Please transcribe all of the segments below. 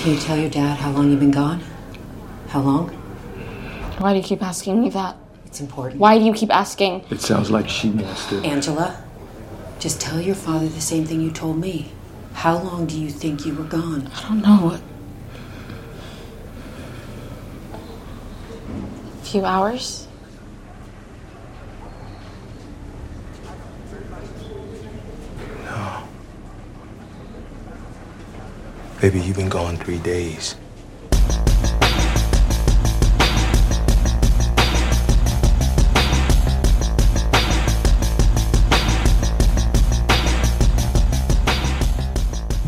Can you tell your dad how long you've been gone? How long? Why do you keep asking me that? It's important. Why do you keep asking? It sounds like she wants to. Angela, just tell your father the same thing you told me. How long do you think you were gone? I don't know. A few hours? Baby, you've been gone three days.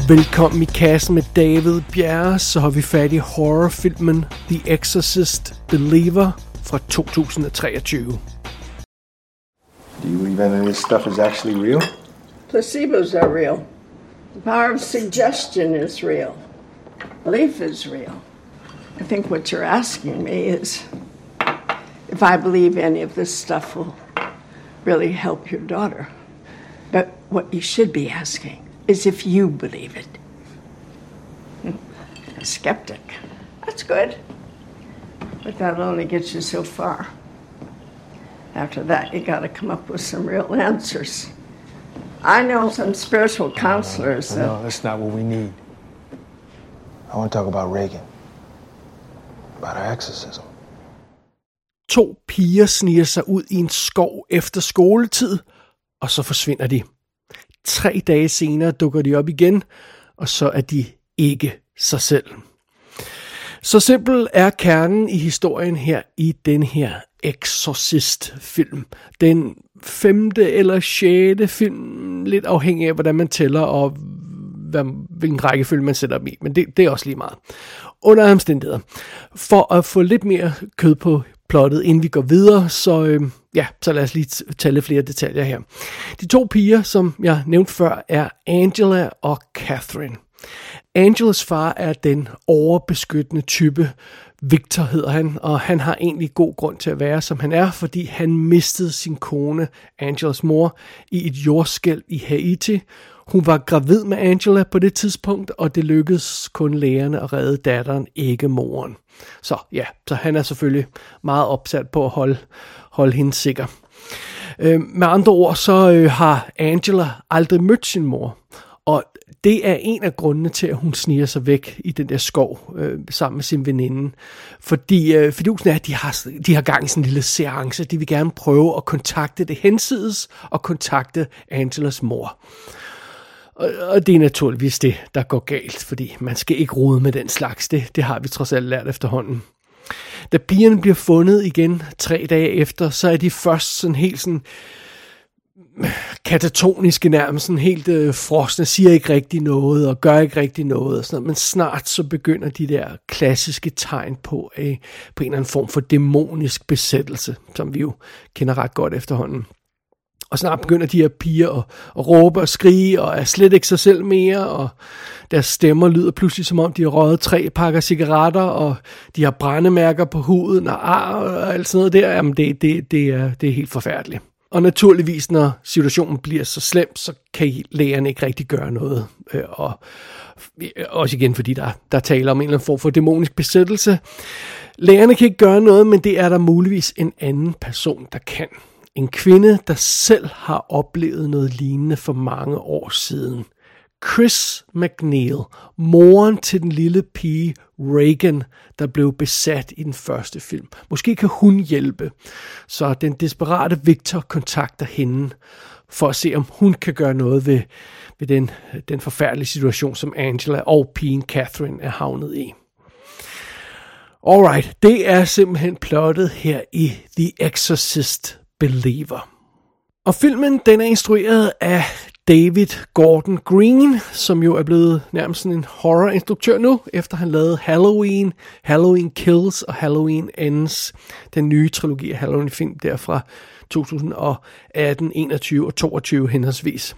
Velkommen i kassen med David Bjerre, så har vi fat i horrorfilmen The Exorcist Believer fra 2023. Do you believe any of this stuff is actually real? Placebos are real. The power of suggestion is real. Belief is real. I think what you're asking me is if I believe any of this stuff will really help your daughter. But what you should be asking is if you believe it. A skeptic. That's good. But that only gets you so far. After that, you got to come up with some real answers. I know some spiritual counselors that. No, that's not what we need. I want to talk about Reagan. About her exorcism. To piger sniger sig ud i en skov efter skoletid, og så forsvinder de. Tre dage senere dukker de op igen, og så er de ikke sig selv. Så simpel er kernen i historien her i den her Exorcist-film. Den femte eller sjette film, lidt afhængig af, hvordan man tæller, og hvad, hvilken rækkefølge man sætter dem i. Men det, det er også lige meget. Under omstændigheder. For at få lidt mere kød på plottet, inden vi går videre, så, øh, ja, så lad os lige tage lidt flere detaljer her. De to piger, som jeg nævnte før, er Angela og Catherine. Angelas far er den overbeskyttende type, Victor hedder han, og han har egentlig god grund til at være, som han er, fordi han mistede sin kone, Angelas mor, i et jordskælv i Haiti. Hun var gravid med Angela på det tidspunkt, og det lykkedes kun lægerne at redde datteren, ikke moren. Så ja, så han er selvfølgelig meget opsat på at holde, holde hende sikker. Øh, med andre ord, så øh, har Angela aldrig mødt sin mor, og det er en af grundene til, at hun sniger sig væk i den der skov øh, sammen med sin veninde. Fordi øh, fidusen er, at de har, de har gang i sådan en lille seance. De vil gerne prøve at kontakte det hensides og kontakte Angelas mor. Og, og det er naturligvis det, der går galt, fordi man skal ikke rode med den slags. Det, det har vi trods alt lært efterhånden. Da pigerne bliver fundet igen tre dage efter, så er de først sådan helt sådan katatoniske nærmest, sådan helt øh, frosne, siger ikke rigtig noget og gør ikke rigtig noget. Og sådan noget. Men snart så begynder de der klassiske tegn på, øh, på en eller anden form for dæmonisk besættelse, som vi jo kender ret godt efterhånden. Og snart begynder de her piger at, at råbe og skrige, og er slet ikke sig selv mere, og deres stemmer lyder pludselig som om, de har røget tre pakker cigaretter, og de har brændemærker på huden, og ar, og alt sådan noget der. Jamen, det, det, det, er, det er helt forfærdeligt. Og naturligvis, når situationen bliver så slem, så kan lægerne ikke rigtig gøre noget. Øh, og øh, også igen, fordi der, der taler om en eller anden form for dæmonisk besættelse. Lægerne kan ikke gøre noget, men det er der muligvis en anden person, der kan. En kvinde, der selv har oplevet noget lignende for mange år siden. Chris McNeil, moren til den lille pige Reagan, der blev besat i den første film. Måske kan hun hjælpe. Så den desperate Victor kontakter hende for at se, om hun kan gøre noget ved, ved den, den forfærdelige situation, som Angela og pigen Catherine er havnet i. Alright, det er simpelthen plottet her i The Exorcist Believer. Og filmen den er instrueret af David Gordon Green, som jo er blevet nærmest en horror-instruktør nu, efter han lavede Halloween, Halloween Kills og Halloween Ends, den nye trilogi af Halloween-film der fra 2018, 21 og 22 henholdsvis.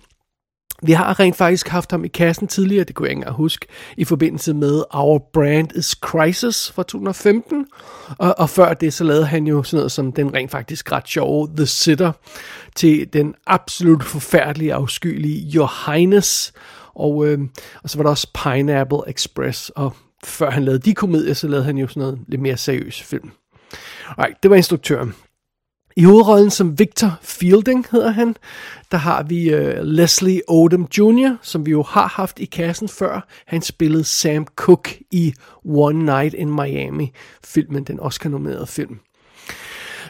Vi har rent faktisk haft ham i kassen tidligere, det kunne jeg ikke engang huske, i forbindelse med Our Brand is Crisis fra 2015. Og, og før det, så lavede han jo sådan noget som den rent faktisk ret sjove The Sitter, til den absolut forfærdelige, afskyelige Your Highness. Og, øh, og så var der også Pineapple Express, og før han lavede de komedier, så lavede han jo sådan noget lidt mere seriøs film. Alright, det var instruktøren. I hovedrollen som Victor Fielding hedder han, der har vi uh, Leslie Odom Jr., som vi jo har haft i kassen før. Han spillede Sam Cooke i One Night in Miami, filmen, den Oscar-nominerede film.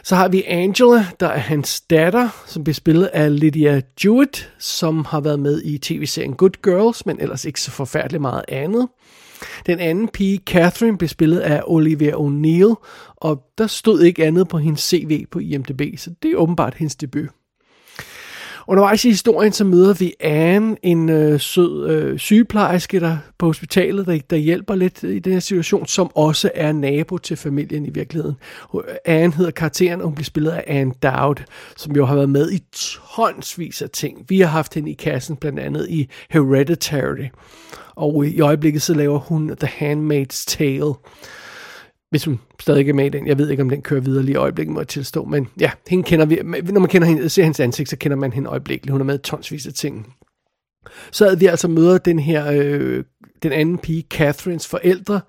Så har vi Angela, der er hans datter, som bliver spillet af Lydia Jewett, som har været med i tv-serien Good Girls, men ellers ikke så forfærdeligt meget andet. Den anden pige, Catherine, blev spillet af Olivia O'Neill, og der stod ikke andet på hendes CV på IMDb, så det er åbenbart hendes debut. Undervejs i historien, så møder vi Anne, en øh, sød øh, sygeplejerske der på hospitalet, der, der hjælper lidt i den her situation, som også er nabo til familien i virkeligheden. Anne hedder karakteren, og hun bliver spillet af Anne Dowd, som jo har været med i tonsvis af ting. Vi har haft hende i kassen, blandt andet i Hereditary. Og i øjeblikket så laver hun The Handmaid's Tale hvis hun stadig er med i den. Jeg ved ikke, om den kører videre lige i øjeblikket, må jeg tilstå. Men ja, hende kender vi. Når man kender hende, ser hendes ansigt, så kender man hende øjeblikkeligt. Hun er med tonsvis af ting. Så havde vi altså møder den her øh, den anden pige, Catherines forældre.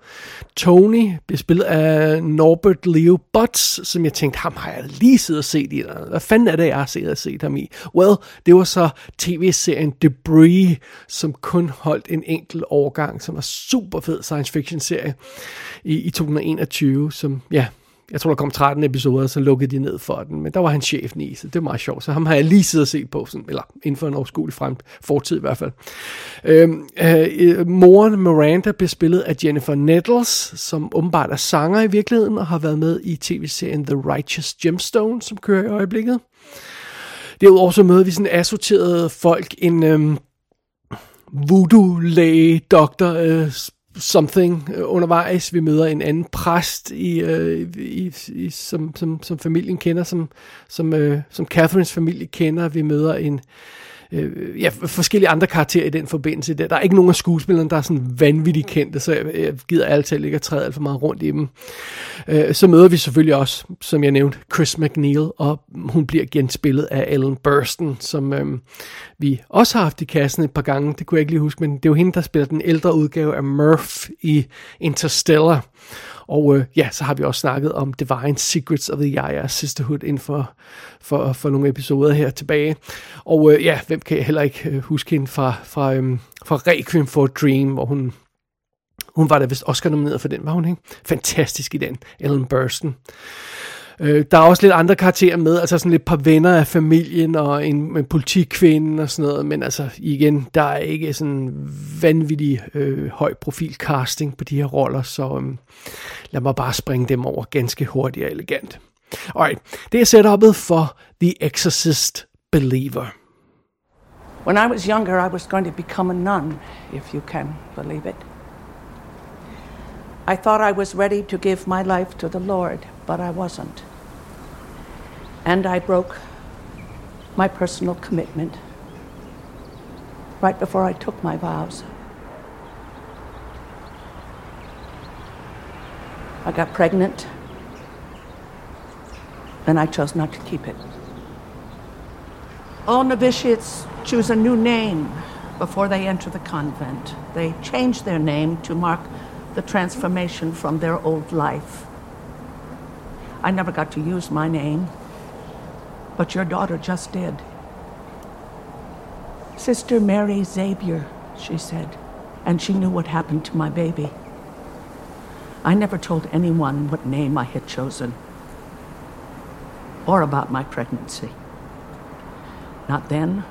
Tony bliver spillet af Norbert Leo Butts, som jeg tænkte, ham har jeg lige siddet og set i. Hvad fanden er det, jeg har set og set ham i? Well, det var så tv-serien Debris, som kun holdt en enkelt overgang, som var super fed science fiction serie i, i 2021, som ja, jeg tror, der kom 13 episoder, så lukkede de ned for den, men der var han chefen i, så det var meget sjovt. Så ham har jeg lige siddet og set på, sådan, eller inden for en overskuelig frem, fortid i hvert fald. Øhm, øh, øh, moren Miranda bliver spillet af Jennifer Nettles, som åbenbart er sanger i virkeligheden, og har været med i tv-serien The Righteous Gemstone, som kører i øjeblikket. Derudover så møder vi sådan assorterede folk, en øhm, voodoo-læge, doktor, øh, something øh, undervejs. Vi møder en anden præst, i, øh, i, i, som, som, som familien kender, som, som, øh, som Catherines familie kender. Vi møder en øh, ja, forskellige andre karakterer i den forbindelse. Der er ikke nogen af skuespillerne, der er sådan vanvittigt kendte, så jeg, jeg gider altid ikke at træde alt for meget rundt i dem. Øh, så møder vi selvfølgelig også, som jeg nævnte, Chris McNeil, og hun bliver genspillet af Ellen Burstyn, som øh, vi også har haft i kassen et par gange, det kunne jeg ikke lige huske, men det er jo hende, der spiller den ældre udgave af Murph i Interstellar. Og øh, ja, så har vi også snakket om Divine Secrets of the Yaya Sisterhood inden for, for, for nogle episoder her tilbage. Og øh, ja, hvem kan jeg heller ikke øh, huske hende fra, fra, øhm, fra Requiem for a Dream, hvor hun hun var da vist Oscar nomineret for den, var hun ikke? Fantastisk i den, Ellen Burstyn. Øh, der er også lidt andre karakterer med, altså sådan lidt par venner af familien og en, en politikvinde og sådan noget, men altså igen, der er ikke sådan vanvittig øh, høj profil casting på de her roller, så øh, lad mig bare springe dem over ganske hurtigt og elegant. Alright, det er setupet for The Exorcist Believer. When I was younger, I was going to become a nun, if you can believe it. I thought I was ready to give my life to the Lord, but I wasn't. And I broke my personal commitment right before I took my vows. I got pregnant, and I chose not to keep it. All novitiates choose a new name before they enter the convent. They change their name to mark the transformation from their old life. I never got to use my name, but your daughter just did. Sister Mary Xavier, she said, and she knew what happened to my baby. I never told anyone what name I had chosen or about my pregnancy. Not then,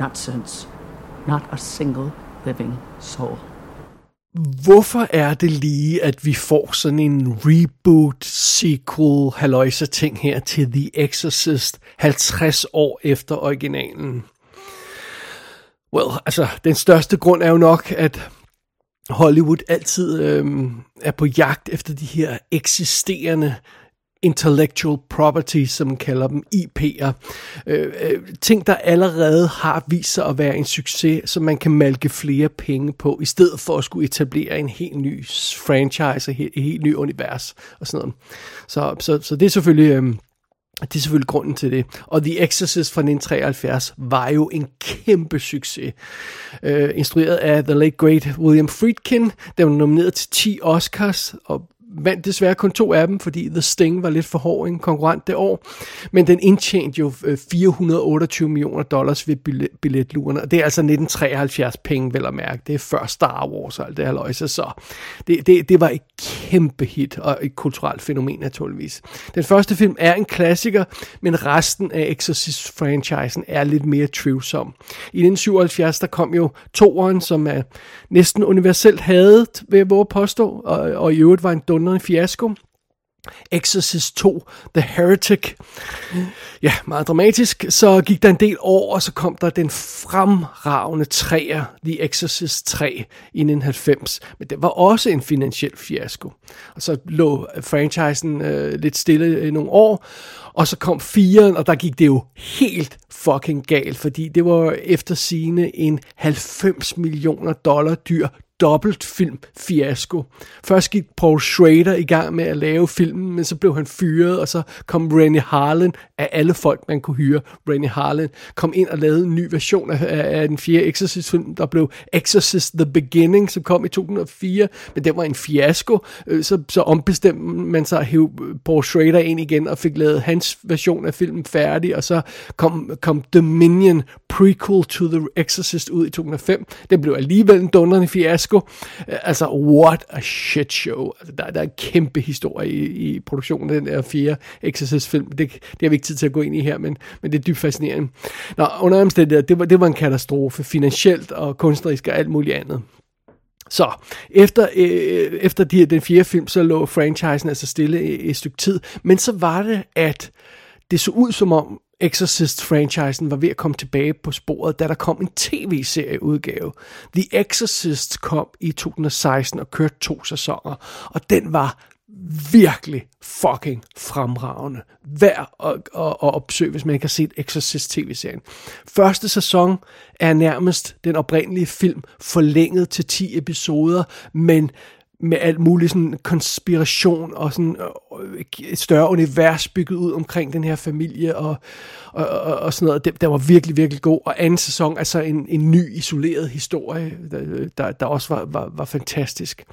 not since, not a single living soul. Hvorfor er det lige, at vi får sådan en reboot, sequel, haløjse ting her til The Exorcist 50 år efter originalen? Well, altså, den største grund er jo nok, at Hollywood altid øhm, er på jagt efter de her eksisterende intellectual property, som man kalder dem, IP'er. Øh, øh, ting, der allerede har vist sig at være en succes, som man kan malke flere penge på, i stedet for at skulle etablere en helt ny franchise, et helt, et helt ny univers og sådan noget. Så, så, så det er selvfølgelig... Øh, Det er selvfølgelig grunden til det. Og The Exorcist fra 1973 var jo en kæmpe succes. Øh, instrueret af The Late Great William Friedkin. Den var nomineret til 10 Oscars, og vandt desværre kun to af dem, fordi The Sting var lidt for hård en konkurrent det år. Men den indtjente jo øh, 428 millioner dollars ved billetluerne, og det er altså 1973 penge, vel at mærke. Det er før Star Wars og alt det her løjse, så det, det, det var et kæmpe hit og et kulturelt fænomen naturligvis. Den første film er en klassiker, men resten af Exorcist-franchisen er lidt mere tvivlsom. I 1977 der kom jo toeren, som er næsten universelt hadet, vil jeg våge påstå, og, og i øvrigt var en dunderende fiasko. Exorcist 2, The Heretic. Ja, meget dramatisk. Så gik der en del år, og så kom der den fremragende træer, The Exorcist 3 i 1990. Men det var også en finansiel fiasko. Og så lå franchisen øh, lidt stille i nogle år, og så kom 4'eren, og der gik det jo helt fucking galt, fordi det var efter sine en 90 millioner dollar dyr dobbelt film fiasko. Først gik Paul Schrader i gang med at lave filmen, men så blev han fyret, og så kom Rennie Harlan af alle folk, man kunne hyre. Rennie Harlan kom ind og lavede en ny version af, af den fjerde Exorcist-film, der blev Exorcist The Beginning, som kom i 2004, men det var en fiasko. Øh, så, så ombestemte man sig at hæve øh, Paul Schrader ind igen og fik lavet hans version af filmen færdig, og så kom, kom Dominion prequel to The Exorcist ud i 2005. Det blev alligevel en dundrende fiasko, fiasko. Øh, altså, what a shit show. Altså, der, der er en kæmpe historie i, i produktionen af den der fjerde Exorcist-film. Det, det har vi ikke tid til at gå ind i her, men, men det er dybt fascinerende. Nå, under omstændigheder, det var, det var en katastrofe, finansielt og kunstnerisk og alt muligt andet. Så efter, øh, efter de, den fjerde film, så lå franchisen altså stille et, et stykke tid. Men så var det, at det så ud som om, Exorcist-franchisen var ved at komme tilbage på sporet, da der kom en tv-serieudgave. The Exorcist kom i 2016 og kørte to sæsoner, og den var virkelig fucking fremragende. Værd at, at, at opsøge, hvis man ikke har set Exorcist tv-serien. Første sæson er nærmest den oprindelige film forlænget til 10 episoder, men med alt muligt sådan konspiration og sådan øh, øh, et større univers bygget ud omkring den her familie og, og, og, og sådan noget. Det, der var virkelig, virkelig god. Og anden sæson, altså en, en ny isoleret historie, der, der, der også var, var, var fantastisk.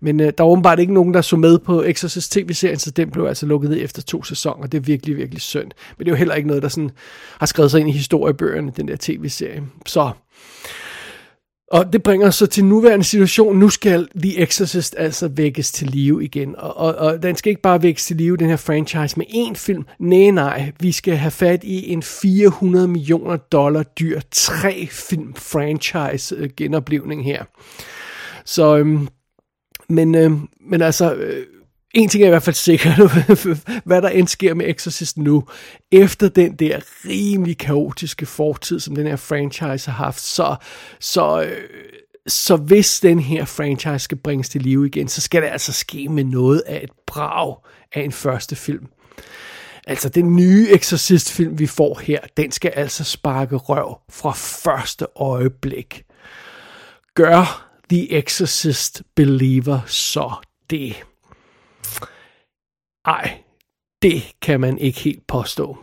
Men øh, der var åbenbart ikke nogen, der så med på Exorcist tv-serien, så den blev altså lukket ned efter to sæsoner. Det er virkelig, virkelig synd. Men det er jo heller ikke noget, der sådan har skrevet sig ind i historiebøgerne, den der tv-serie. Så og det bringer os så til nuværende situation. Nu skal The Exorcist altså vækkes til live igen. Og, og, og den skal ikke bare vækkes til live, den her franchise, med én film. Nej, nej. Vi skal have fat i en 400 millioner dollar dyr, tre film franchise øh, genoplevning her. Så, øhm, men, øhm, men altså, øh, en ting er i hvert fald sikkert, hvad der end sker med Exorcist nu, efter den der rimelig kaotiske fortid, som den her franchise har haft, så, så, øh, så hvis den her franchise skal bringes til live igen, så skal det altså ske med noget af et brag af en første film. Altså den nye Exorcist-film, vi får her, den skal altså sparke røv fra første øjeblik. Gør The Exorcist Believer så det? Ej, det kan man ikke helt påstå.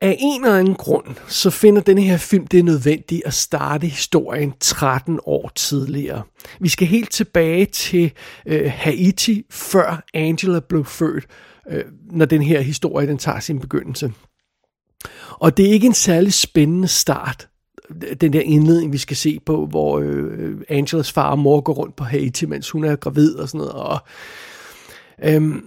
Af en eller anden grund, så finder denne her film det nødvendigt at starte historien 13 år tidligere. Vi skal helt tilbage til øh, Haiti, før Angela blev født, øh, når den her historie den tager sin begyndelse. Og det er ikke en særlig spændende start, øh, den der indledning, vi skal se på, hvor øh, Angelas far og mor går rundt på Haiti, mens hun er gravid og sådan noget, og Øhm,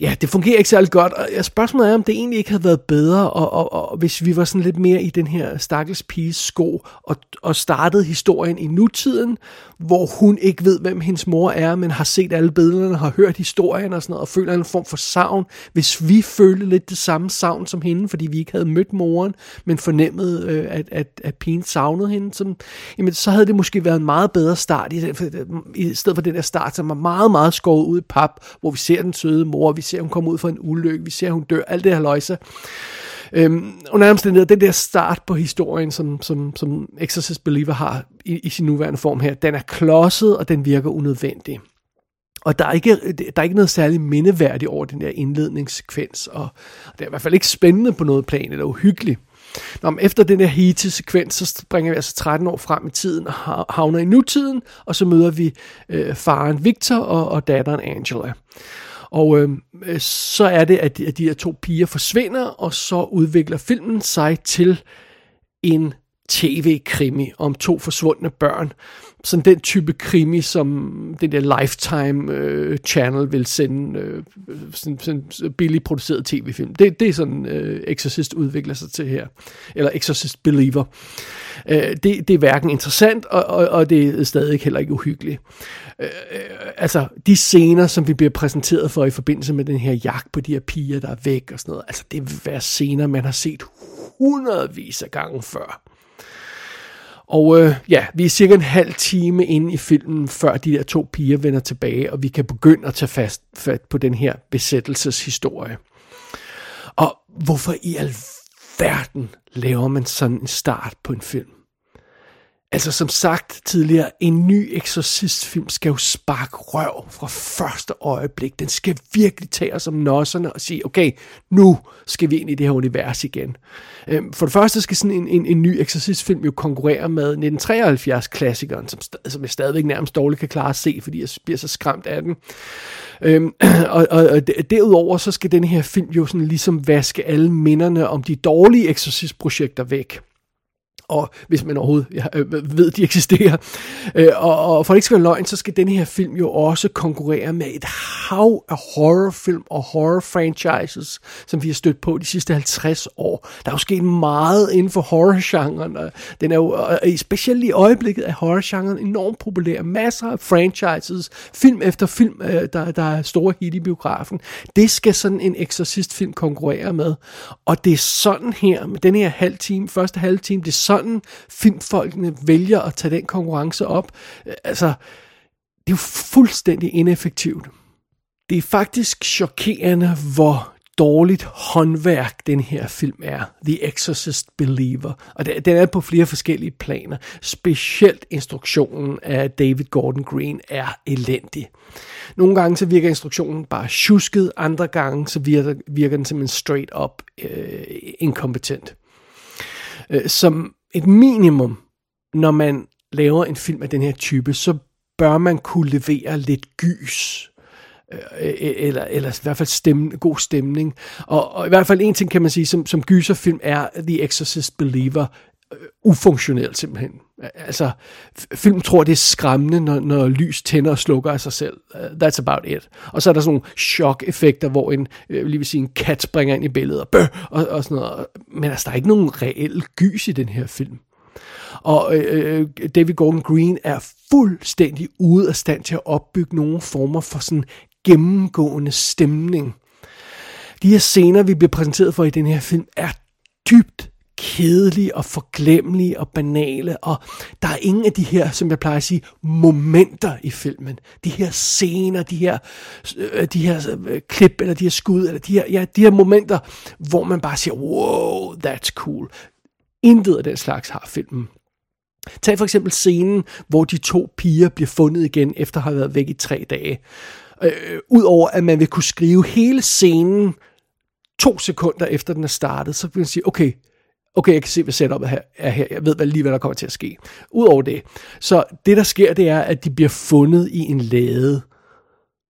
ja, det fungerer ikke særlig godt, og spørgsmålet er, om det egentlig ikke havde været bedre, og, og, og hvis vi var sådan lidt mere i den her stakkels piges sko, og, og startede historien i nutiden, hvor hun ikke ved, hvem hendes mor er, men har set alle billederne, har hørt historien og sådan noget, og føler en form for savn. Hvis vi følte lidt det samme savn som hende, fordi vi ikke havde mødt moren, men fornemmede, øh, at, at, at pigen savnede hende, sådan, jamen, så havde det måske været en meget bedre start, i, i stedet for den der start, som var meget, meget skåret ud i pap, hvor vi ser den søde mor, vi ser, hun kommer ud fra en ulykke, vi ser, hun dør, alt det her løjse. Øhm, under omstændigheder, den der start på historien, som, som, som Exorcist Believer har i, i sin nuværende form her, den er klodset, og den virker unødvendig. Og der er, ikke, der er ikke noget særligt mindeværdigt over den der indledningssekvens, og det er i hvert fald ikke spændende på noget plan, eller uhyggeligt. Nå, men efter den her hete-sekvens, så springer vi altså 13 år frem i tiden og havner i nutiden, og så møder vi øh, faren Victor og, og datteren Angela. Og øh, øh, så er det, at de, at de her to piger forsvinder, og så udvikler filmen sig til en tv-krimi om to forsvundne børn. Sådan den type krimi, som den der Lifetime øh, Channel vil sende øh, sådan, sådan øh, billigt produceret tv-film. Det, det er sådan øh, Exorcist udvikler sig til her. Eller Exorcist Believer. Øh, det, det er hverken interessant, og, og, og det er stadig heller ikke uhyggeligt. Øh, øh, altså, de scener, som vi bliver præsenteret for i forbindelse med den her jagt på de her piger, der er væk og sådan noget, altså det vil være scener, man har set hundredvis af gange før. Og øh, ja, vi er cirka en halv time inde i filmen, før de der to piger vender tilbage, og vi kan begynde at tage fast, fat på den her besættelseshistorie. Og hvorfor i alverden laver man sådan en start på en film? Altså som sagt tidligere, en ny eksorcistfilm skal jo sparke røv fra første øjeblik. Den skal virkelig tage os om nosserne og sige, okay, nu skal vi ind i det her univers igen. Øhm, for det første skal sådan en, en, en ny eksorcistfilm jo konkurrere med 1973-klassikeren, som, som jeg stadigvæk nærmest dårligt kan klare at se, fordi jeg bliver så skræmt af den. Øhm, og, og, og derudover så skal den her film jo sådan ligesom vaske alle minderne om de dårlige eksorcistprojekter væk og hvis man overhovedet ja, øh, ved, de eksisterer. Øh, og, og for ikke skal være løgn, så skal den her film jo også konkurrere med et hav af horrorfilm og horror-franchises, som vi har stødt på de sidste 50 år. Der er jo sket meget inden for horror-genren, og den er jo, øh, specielt i øjeblikket er horror-genren enormt populær. Masser af franchises, film efter film, øh, der, der er store hit i biografen. Det skal sådan en exorcist-film konkurrere med. Og det er sådan her, med den her halv time, første halv time, det er sådan sådan filmfolkene vælger at tage den konkurrence op. Altså, det er jo fuldstændig ineffektivt. Det er faktisk chokerende, hvor dårligt håndværk den her film er. The Exorcist Believer. Og den er på flere forskellige planer. Specielt instruktionen af David Gordon Green er elendig. Nogle gange så virker instruktionen bare tjusket, andre gange så virker, virker den simpelthen straight up øh, inkompetent. Øh, som et minimum, når man laver en film af den her type, så bør man kunne levere lidt gys. Øh, øh, eller, eller i hvert fald stemme, god stemning. Og, og i hvert fald en ting kan man sige, som, som gyserfilm er The Exorcist Believer uh, ufunktionelt simpelthen. Altså, film tror, det er skræmmende, når, når lys tænder og slukker af sig selv. Uh, that's about it. Og så er der sådan nogle chok-effekter, hvor en, øh, lige vil sige, en kat springer ind i billedet og, bøh, og, og sådan noget. Men altså, der er ikke nogen reel gys i den her film. Og øh, øh David Gordon Green er fuldstændig ude af stand til at opbygge nogle former for sådan gennemgående stemning. De her scener, vi bliver præsenteret for i den her film, er dybt kedelige og forglemmelige og banale, og der er ingen af de her, som jeg plejer at sige, momenter i filmen. De her scener, de her, øh, de her øh, klip, eller de her skud, eller de her, ja, de her momenter, hvor man bare siger, wow, that's cool. Intet af den slags har filmen. Tag for eksempel scenen, hvor de to piger bliver fundet igen, efter at have været væk i tre dage. Øh, Udover at man vil kunne skrive hele scenen to sekunder efter den er startet, så vil man sige, okay, okay, jeg kan se, hvad setupet her er her. Jeg ved hvad, lige, hvad der kommer til at ske. Udover det. Så det, der sker, det er, at de bliver fundet i en lade,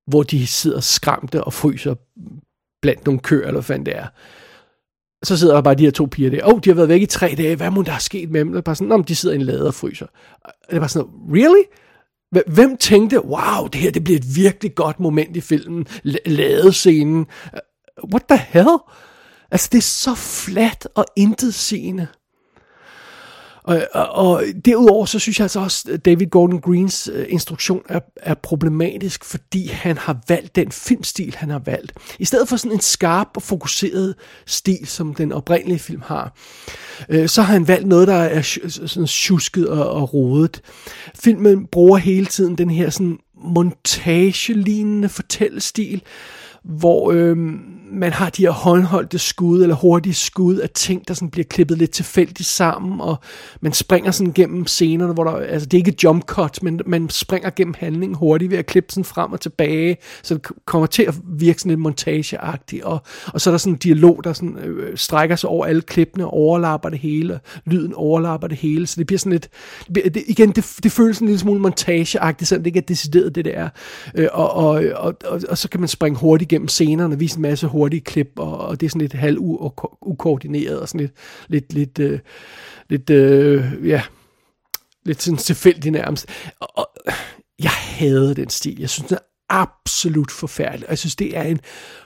hvor de sidder skræmte og fryser blandt nogle køer, eller hvad fanden det er. Så sidder der bare de her to piger der. Åh, oh, de har været væk i tre dage. Hvad må der er sket med dem? Det er bare sådan, Nå, de sidder i en lade og fryser. Det er bare sådan, really? Hvem tænkte, wow, det her det bliver et virkelig godt moment i filmen. Ladescenen. Øh, what the hell? Altså, det er så flat og intetsigende. Og, og, og derudover så synes jeg altså også, at David Gordon Greens øh, instruktion er, er problematisk, fordi han har valgt den filmstil, han har valgt. I stedet for sådan en skarp og fokuseret stil, som den oprindelige film har, øh, så har han valgt noget, der er sådan tjusket og, og rodet. Filmen bruger hele tiden den her sådan montagelignende fortællestil, hvor øh, man har de her håndholdte skud, eller hurtige skud af ting, der sådan bliver klippet lidt tilfældigt sammen, og man springer sådan gennem scenerne, hvor der, altså det er ikke jump cut, men man springer gennem handlingen hurtigt ved at klippe sådan frem og tilbage, så det kommer til at virke sådan lidt montageagtigt, og, og så er der sådan en dialog, der sådan, øh, strækker sig over alle klippene, overlapper det hele, lyden overlapper det hele, så det bliver sådan lidt, det bliver, det, igen, det, det føles en lille smule montageagtigt, selvom det ikke er decideret det, det er, øh, og, og, og, og, og så kan man springe hurtigt gennem scenerne, vise en masse hurtige klip, og, og det er sådan lidt halv ukoordineret, og sådan lidt, lidt, lidt, øh, lidt øh, ja, lidt sådan tilfældigt nærmest. Og, og jeg hader den stil. Jeg synes, den er absolut forfærdelig. Og jeg synes, det er en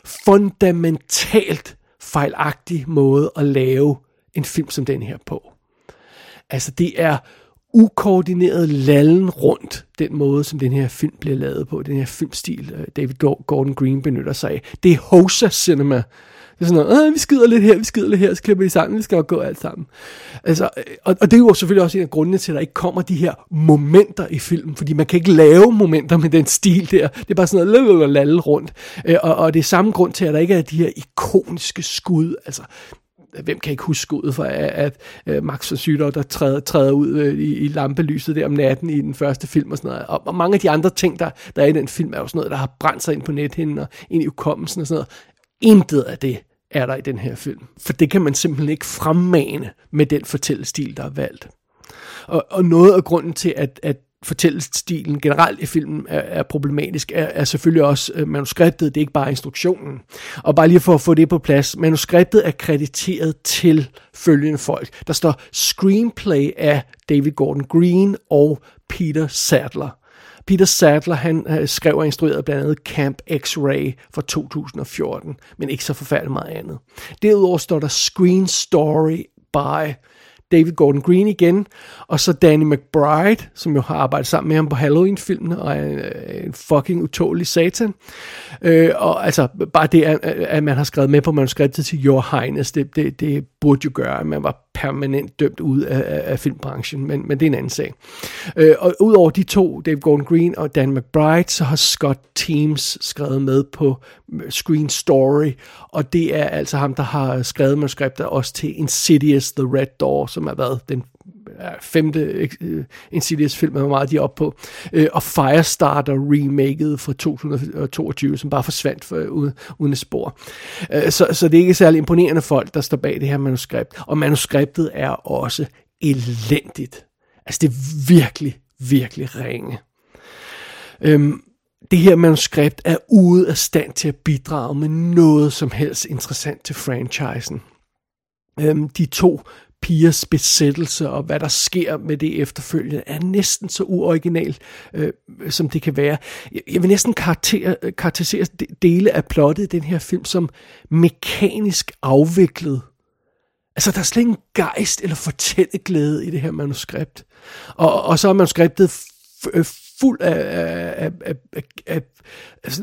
fundamentalt fejlagtig måde at lave en film som den her på. Altså, det er ukoordineret lallen rundt, den måde, som den her film bliver lavet på, den her filmstil, øh, David Gordon Green benytter sig af. Det er Hosa Cinema. Det er sådan noget, vi skider lidt her, vi skider lidt her, så klipper vi sammen, vi skal jo gå alt sammen. Altså, øh, og, og det er jo selvfølgelig også en af grundene til, at der ikke kommer de her momenter i filmen, fordi man kan ikke lave momenter med den stil der. Det er bare sådan noget lalle rundt. Øh, og, og det er samme grund til, at der ikke er de her ikoniske skud. Altså, hvem kan ikke huske ud for, at, at øh, Max von Sydow, der træder, træder ud øh, i, i lampelyset der om natten i den første film og sådan noget. Og, og mange af de andre ting, der, der er i den film, er jo sådan noget, der har brændt sig ind på nethinden og ind i ukommelsen og sådan noget. Intet af det er der i den her film. For det kan man simpelthen ikke fremmane med den fortællestil, der er valgt. Og, og noget af grunden til, at, at fortællestilen generelt i filmen er, er problematisk, er, er selvfølgelig også øh, manuskriptet, det er ikke bare instruktionen. Og bare lige for at få det på plads, manuskriptet er krediteret til følgende folk. Der står screenplay af David Gordon Green og Peter Sadler. Peter Sadler, han øh, skrev og instruerede blandt andet Camp X-Ray fra 2014, men ikke så forfærdeligt meget andet. Derudover står der Screen Story by David Gordon Green igen, og så Danny McBride, som jo har arbejdet sammen med ham på Halloween-filmen, og er en, øh, en fucking utålig satan. Øh, og altså, bare det, at, at man har skrevet med på manuskriptet til Your Highness, det, det, det burde jo gøre, at man var permanent dømt ud af, af, af filmbranchen, men, men det er en anden sag. Øh, og udover de to, David Gordon Green og Dan McBride, så har Scott Teams skrevet med på øh, Screen Story, og det er altså ham, der har skrevet manuskriptet også til Insidious The Red Door, som har været den femte øh, uh, Insidious-film, hvor meget de er op på, uh, og Firestarter remaket fra 2022, som bare forsvandt for, uden, et spor. Uh, så, så det er ikke særlig imponerende folk, der står bag det her manuskript, og manuskriptet er også elendigt. Altså det er virkelig, virkelig ringe. Um, det her manuskript er ude af stand til at bidrage med noget som helst interessant til franchisen. Øhm, de to pigers besættelse og hvad der sker med det efterfølgende, er næsten så uoriginalt, øh, som det kan være. Jeg vil næsten øh, karakterisere dele af plottet i den her film som mekanisk afviklet. Altså, der er slet ingen gejst eller fortælleglæde i det her manuskript. Og, og så er manuskriptet øh, fuld af, af, af, af, af,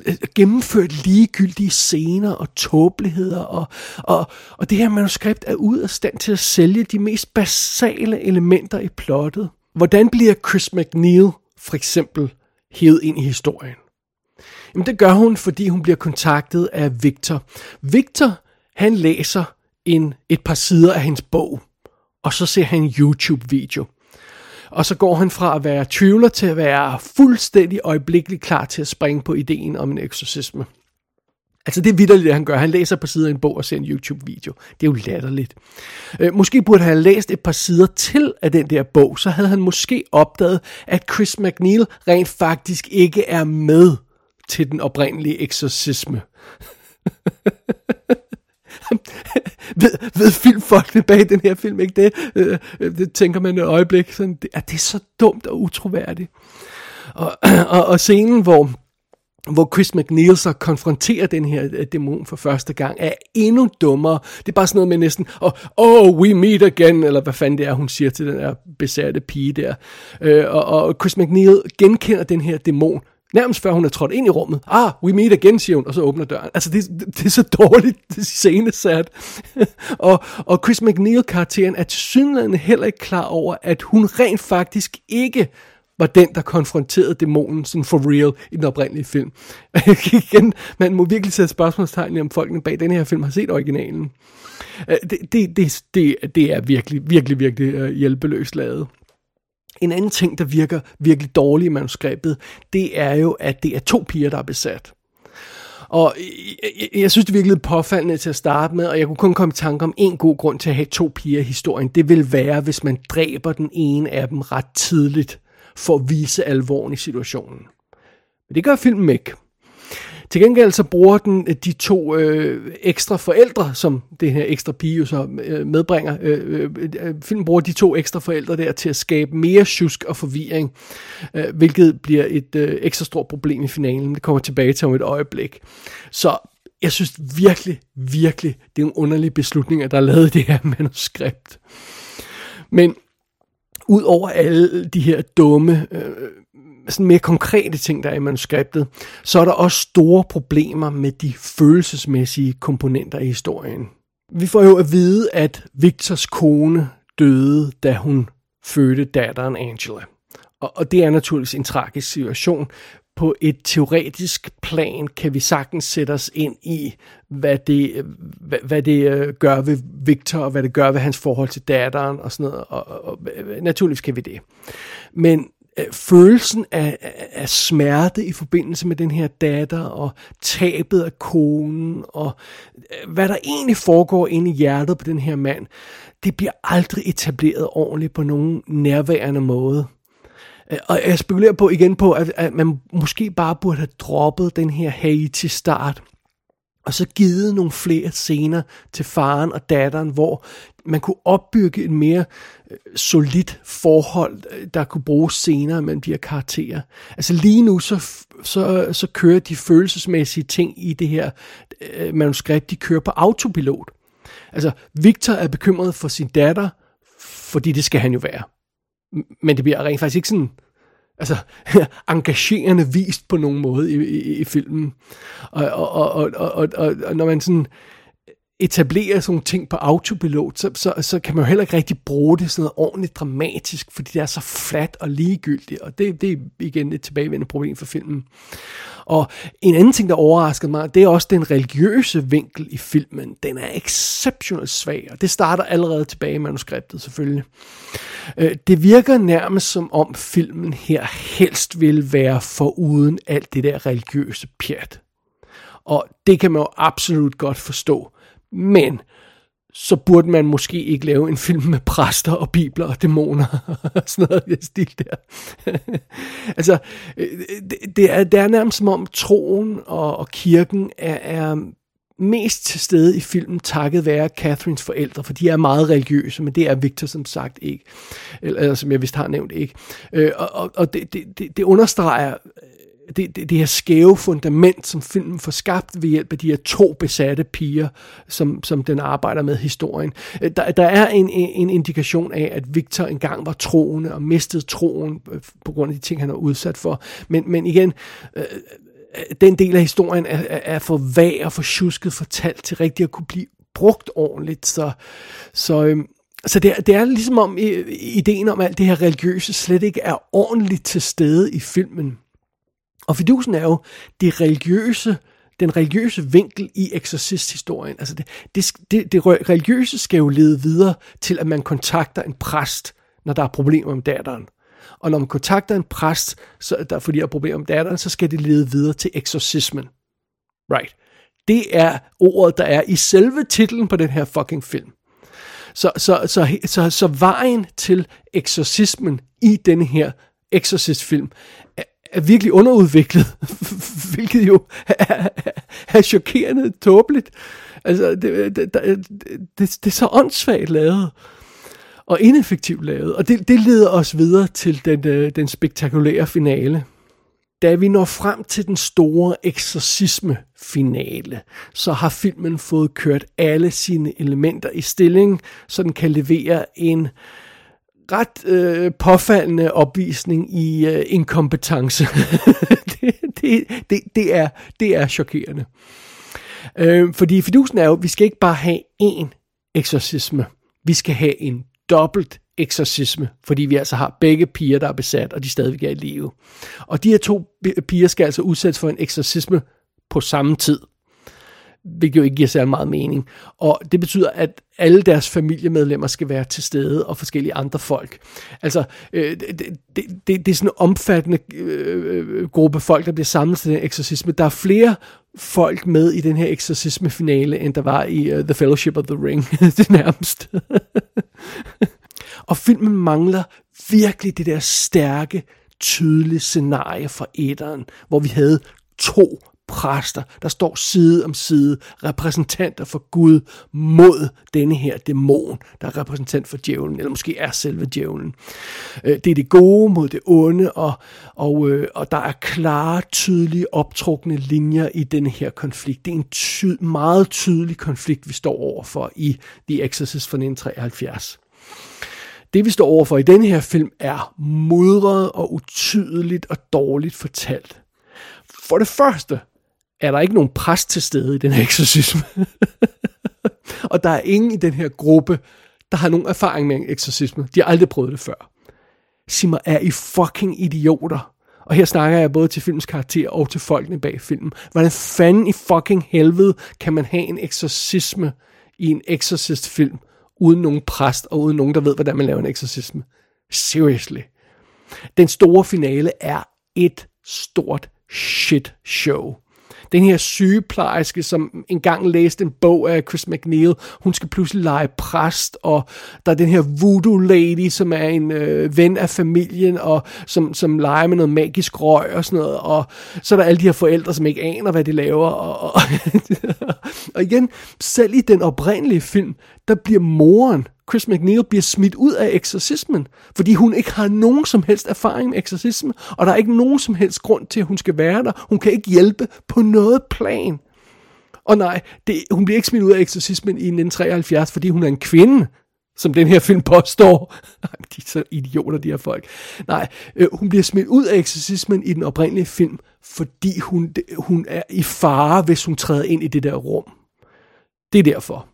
af gennemført ligegyldige scener og tåbeligheder, og, og, og det her manuskript er ud af stand til at sælge de mest basale elementer i plottet. Hvordan bliver Chris McNeil for eksempel hævet ind i historien? Jamen det gør hun, fordi hun bliver kontaktet af Victor. Victor, han læser en, et par sider af hendes bog, og så ser han en YouTube-video – og så går han fra at være tvivler til at være fuldstændig øjeblikkeligt klar til at springe på ideen om en eksorcisme. Altså det er vidderligt, det han gør. Han læser på siden af en bog og ser en YouTube-video. Det er jo latterligt. Øh, måske burde han have læst et par sider til af den der bog, så havde han måske opdaget, at Chris McNeil rent faktisk ikke er med til den oprindelige eksorcisme. ved, ved filmfolkene bag den her film ikke det? Øh, øh, det tænker man et øjeblik. Sådan, det, er det så dumt og utroværdigt? Og, og, og scenen, hvor hvor Chris McNeil så konfronterer den her øh, dæmon for første gang, er endnu dummere. Det er bare sådan noget med næsten, oh, oh we meet again, eller hvad fanden det er, hun siger til den der besatte pige der. Øh, og, og Chris McNeil genkender den her dæmon Nærmest før hun er trådt ind i rummet. Ah, we meet again, siger hun, og så åbner døren. Altså, det, det er så dårligt scenesat. og, og Chris McNeil-karakteren er tilsyneladende heller ikke klar over, at hun rent faktisk ikke var den, der konfronterede dæmonen sådan for real i den oprindelige film. Igen, man må virkelig sætte spørgsmålstegn om folkene bag den her film har set originalen. Det, det, det, det, det er virkelig, virkelig, virkelig hjælpeløst lavet. En anden ting, der virker virkelig dårligt i manuskriptet, det er jo, at det er to piger, der er besat. Og jeg, jeg, jeg synes, det virkelig påfaldende til at starte med, og jeg kunne kun komme i tanke om en god grund til at have to piger i historien. Det vil være, hvis man dræber den ene af dem ret tidligt, for at vise alvoren i situationen. Men det gør filmen ikke. Til gengæld så bruger den øh, de to øh, ekstra forældre, som det her ekstra pige jo så øh, medbringer. Øh, øh, øh filmen bruger de to ekstra forældre der til at skabe mere tjusk og forvirring, øh, hvilket bliver et øh, ekstra stort problem i finalen. Det kommer tilbage til om et øjeblik. Så jeg synes virkelig, virkelig, det er en underlig beslutning, at der er lavet det her manuskript. Men ud over alle de her dumme, øh, sådan mere konkrete ting, der er i manuskriptet, så er der også store problemer med de følelsesmæssige komponenter i historien. Vi får jo at vide, at Victors kone døde, da hun fødte datteren Angela. Og, og det er naturligvis en tragisk situation. På et teoretisk plan kan vi sagtens sætte os ind i, hvad det, hvad, hvad det øh, gør ved Victor, og hvad det gør ved hans forhold til datteren og sådan noget. Og, og, og naturligvis kan vi det. Men øh, følelsen af, af, af smerte i forbindelse med den her datter, og tabet af konen, og øh, hvad der egentlig foregår inde i hjertet på den her mand, det bliver aldrig etableret ordentligt på nogen nærværende måde. Øh, og jeg spekulerer på igen på, at, at man måske bare burde have droppet den her Haiti-start, og så givet nogle flere scener til faren og datteren, hvor man kunne opbygge en mere solidt forhold, der kunne bruges senere mellem de her karakterer. Altså lige nu, så, så, så kører de følelsesmæssige ting i det her øh, manuskript, de kører på autopilot. Altså, Victor er bekymret for sin datter, fordi det skal han jo være. Men det bliver rent faktisk ikke sådan altså, engagerende vist på nogen måde i, i, i filmen. Og, og, og, og, og, og, og når man sådan etablerer sådan nogle ting på autopilot, så, så, så kan man jo heller ikke rigtig bruge det sådan noget ordentligt dramatisk, fordi det er så flat og ligegyldigt, og det, det er igen et tilbagevendende problem for filmen. Og en anden ting, der overraskede mig, det er også den religiøse vinkel i filmen. Den er exceptionelt svag, og det starter allerede tilbage i manuskriptet selvfølgelig. Øh, det virker nærmest som om filmen her helst vil være foruden alt det der religiøse pjat. Og det kan man jo absolut godt forstå. Men så burde man måske ikke lave en film med præster og bibler og dæmoner og sådan noget i den stil der. altså, øh, det, det, er, det er nærmest som om troen og, og kirken er, er mest til stede i filmen takket være Catherines forældre, for de er meget religiøse, men det er Victor som sagt ikke, eller, eller som jeg vist har nævnt ikke. Øh, og og, og det, det, det understreger det, det, det her skæve fundament, som filmen får skabt ved hjælp af de her to besatte piger, som, som den arbejder med historien. Øh, der, der er en, en indikation af, at Victor engang var troende og mistede troen øh, på grund af de ting, han er udsat for. Men, men igen, øh, den del af historien er, er, for vag og for tjusket fortalt til rigtig at kunne blive brugt ordentligt. Så, så, øh, så det, er- det er ligesom om ideen om alt det her religiøse slet ikke er ordentligt til stede i filmen. Og fidusen er jo det religiøse, den religiøse vinkel i eksorcisthistorien. Altså det, det, det, det religiøse skal jo lede videre til, at man kontakter en præst, når der er problemer med datteren. Og når man kontakter en præst, så, der, fordi der er problemer med datteren, så skal det lede videre til eksorcismen. Right. Det er ordet, der er i selve titlen på den her fucking film. Så, så, så, så, så vejen til eksorcismen i denne her Exorcist-film er, virkelig underudviklet, hvilket jo er, er, er chokerende tåbeligt. Altså, det, det, det, det, det er så åndssvagt lavet og ineffektivt lavet, og det, det leder os videre til den, øh, den spektakulære finale. Da vi når frem til den store eksorcisme-finale, så har filmen fået kørt alle sine elementer i stilling, så den kan levere en ret øh, påfaldende opvisning i øh, inkompetence. det, det, det, det, er, det er chokerende. Øh, fordi fidusen er jo, at vi skal ikke bare have én eksorcisme. Vi skal have en dobbelt eksorcisme, fordi vi altså har begge piger, der er besat, og de stadigvæk er i live. Og de her to piger skal altså udsættes for en eksorcisme på samme tid hvilket jo ikke giver særlig meget mening. Og det betyder, at alle deres familiemedlemmer skal være til stede, og forskellige andre folk. Altså, øh, det, det, det, det er sådan en omfattende øh, øh, gruppe folk, der bliver samlet til den eksorcisme. Der er flere folk med i den her eksorcisme-finale, end der var i uh, The Fellowship of the Ring. det er nærmest. og filmen mangler virkelig det der stærke, tydelige scenarie fra etteren, hvor vi havde to præster, der står side om side, repræsentanter for Gud mod denne her dæmon, der er repræsentant for djævlen, eller måske er selve djævlen. Øh, det er det gode mod det onde, og, og, øh, og der er klare, tydelige, optrukne linjer i denne her konflikt. Det er en ty- meget tydelig konflikt, vi står overfor i The Exorcist fra 1973. Det vi står overfor i denne her film er mudret og utydeligt og dårligt fortalt. For det første, er der ikke nogen præst til stede i den her eksorcisme. og der er ingen i den her gruppe, der har nogen erfaring med en eksorcisme. De har aldrig prøvet det før. Sig mig, er I fucking idioter? Og her snakker jeg både til filmens karakter og til folkene bag filmen. Hvordan fanden i fucking helvede kan man have en eksorcisme i en exorcist-film, uden nogen præst og uden nogen, der ved, hvordan man laver en eksorcisme? Seriously. Den store finale er et stort shit show den her sygeplejerske, som engang læste en bog af Chris McNeil, hun skal pludselig lege præst, og der er den her voodoo lady, som er en øh, ven af familien, og som, som leger med noget magisk røg og sådan noget, og så er der alle de her forældre, som ikke aner, hvad de laver, og, og, og igen, selv i den oprindelige film, der bliver moren Chris McNeil bliver smidt ud af eksorcismen, fordi hun ikke har nogen som helst erfaring med eksorcismen, og der er ikke nogen som helst grund til, at hun skal være der. Hun kan ikke hjælpe på noget plan. Og nej, det, hun bliver ikke smidt ud af eksorcismen i 1973, fordi hun er en kvinde, som den her film påstår. de er så idioter, de her folk. Nej, øh, hun bliver smidt ud af eksorcismen i den oprindelige film, fordi hun, hun er i fare, hvis hun træder ind i det der rum. Det er derfor.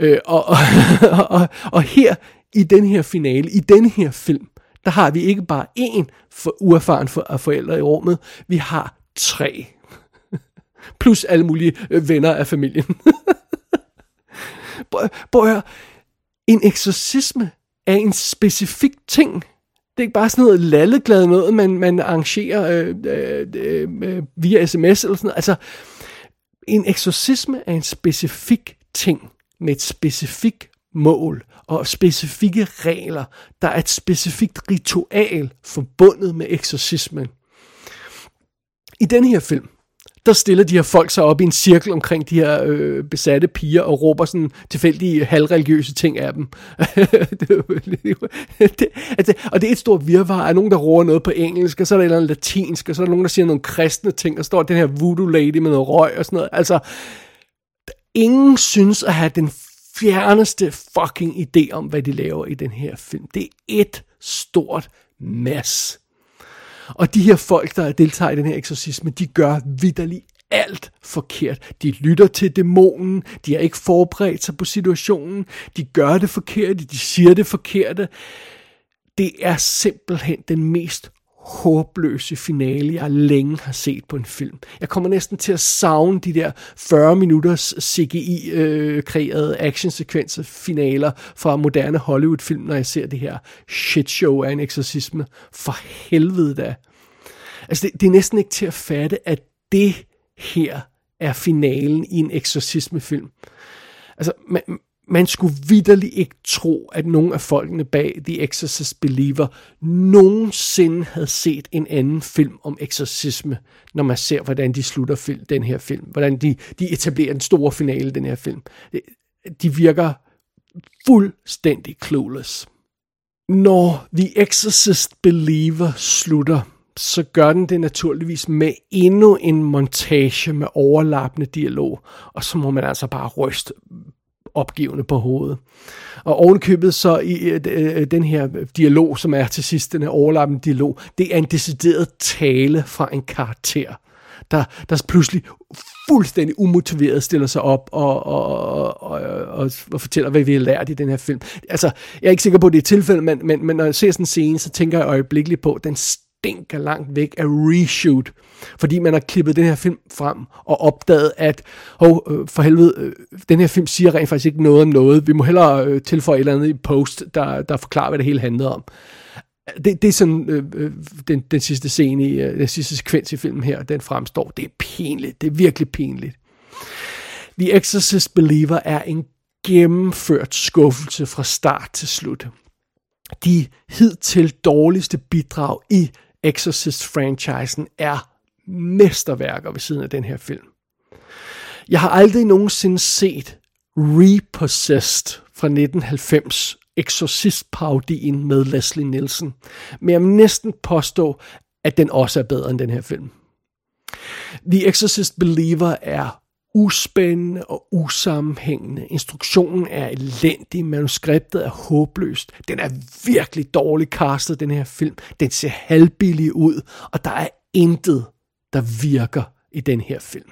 Øh, og, og, og, og her i den her finale, i den her film, der har vi ikke bare én for uerfaren for, forældre i rummet, vi har tre. Plus alle mulige øh, venner af familien. Prøv en eksorcisme er en specifik ting. Det er ikke bare sådan noget lalleglad noget, man, man arrangerer øh, øh, øh, via sms eller sådan noget. Altså, en eksorcisme er en specifik ting med et specifikt mål og specifikke regler. Der er et specifikt ritual forbundet med eksorcismen. I den her film, der stiller de her folk sig op i en cirkel omkring de her øh, besatte piger og råber sådan tilfældige halvreligiøse ting af dem. det, altså, og det er et stort virvar af nogen, der råber noget på engelsk, og så er der et eller andet latinsk, og så er der nogen, der siger nogle kristne ting, og står den her voodoo lady med noget røg og sådan noget. Altså, ingen synes at have den fjerneste fucking idé om, hvad de laver i den her film. Det er et stort mas. Og de her folk, der deltager i den her eksorcisme, de gør vidderligt alt forkert. De lytter til dæmonen, de har ikke forberedt sig på situationen, de gør det forkerte, de siger det forkerte. Det er simpelthen den mest håbløse finale, jeg længe har set på en film. Jeg kommer næsten til at savne de der 40 minutters CGI-kreerede actionsekvenser finaler fra moderne Hollywood-film, når jeg ser det her shitshow af en eksorcisme. For helvede da. Altså, det, det er næsten ikke til at fatte, at det her er finalen i en eksorcismefilm. Altså, man, man skulle vidderligt ikke tro, at nogen af folkene bag The Exorcist Believer nogensinde havde set en anden film om eksorcisme, når man ser, hvordan de slutter film, den her film. Hvordan de, de etablerer en stor finale den her film. De virker fuldstændig clueless. Når The Exorcist Believer slutter, så gør den det naturligvis med endnu en montage med overlappende dialog, og så må man altså bare ryste opgivende på hovedet. Og ovenkøbet så i øh, øh, øh, den her dialog, som er til sidst, den her overlappende dialog, det er en decideret tale fra en karakter der, der pludselig fuldstændig umotiveret stiller sig op og, og, og, og, og, og fortæller, hvad vi har lært i den her film. Altså, jeg er ikke sikker på, at det er tilfældet, men, men, men når jeg ser sådan en scene, så tænker jeg øjeblikkeligt på, den stinker langt væk af reshoot. Fordi man har klippet den her film frem og opdaget, at oh, øh, for helvede, øh, den her film siger rent faktisk ikke noget om noget. Vi må hellere øh, tilføje et eller andet i post, der, der forklarer, hvad det hele handlede om. Det, det er sådan, øh, øh, den, den sidste scene, i, øh, den sidste sekvens i filmen her, den fremstår. Det er pinligt. Det er virkelig pinligt. The Exorcist Believer er en gennemført skuffelse fra start til slut. De hidtil dårligste bidrag i Exorcist-franchisen er mesterværker ved siden af den her film. Jeg har aldrig nogensinde set Repossessed fra 1990, Exorcist-parodien med Leslie Nielsen, men jeg vil næsten påstå, at den også er bedre end den her film. The Exorcist Believer er uspændende og usammenhængende. Instruktionen er elendig, manuskriptet er håbløst. Den er virkelig dårligt castet, den her film. Den ser halvbillig ud, og der er intet, der virker i den her film.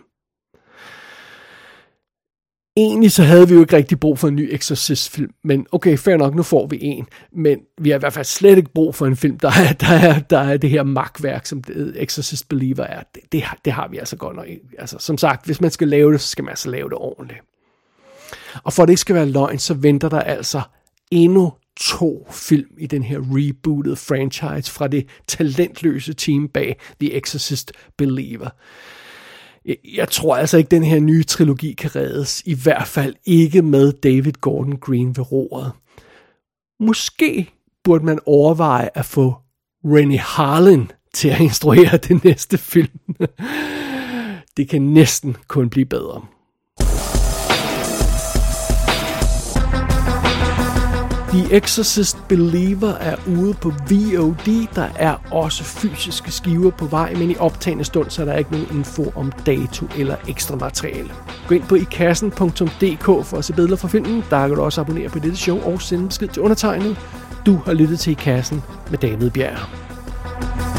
Egentlig så havde vi jo ikke rigtig brug for en ny Exorcist-film, men okay, fair nok, nu får vi en. Men vi har i hvert fald slet ikke brug for en film, der er, der er, der er det her magtværk, som Exorcist Believer er. Det, det, det har vi altså godt nok ikke. Altså, som sagt, hvis man skal lave det, så skal man altså lave det ordentligt. Og for at det ikke skal være løgn, så venter der altså endnu to film i den her rebooted franchise fra det talentløse team bag The Exorcist Believer. Jeg, tror altså ikke, den her nye trilogi kan reddes. I hvert fald ikke med David Gordon Green ved roret. Måske burde man overveje at få Rennie Harlan til at instruere den næste film. det kan næsten kun blive bedre. The Exorcist Believer er ude på VOD. Der er også fysiske skiver på vej, men i optagende stund, så er der ikke nogen info om dato eller ekstra materiale. Gå ind på ikassen.dk for at se billeder fra filmen. Der kan du også abonnere på dette show og sende besked til undertegnet. Du har lyttet til I Kassen med David Bjerg.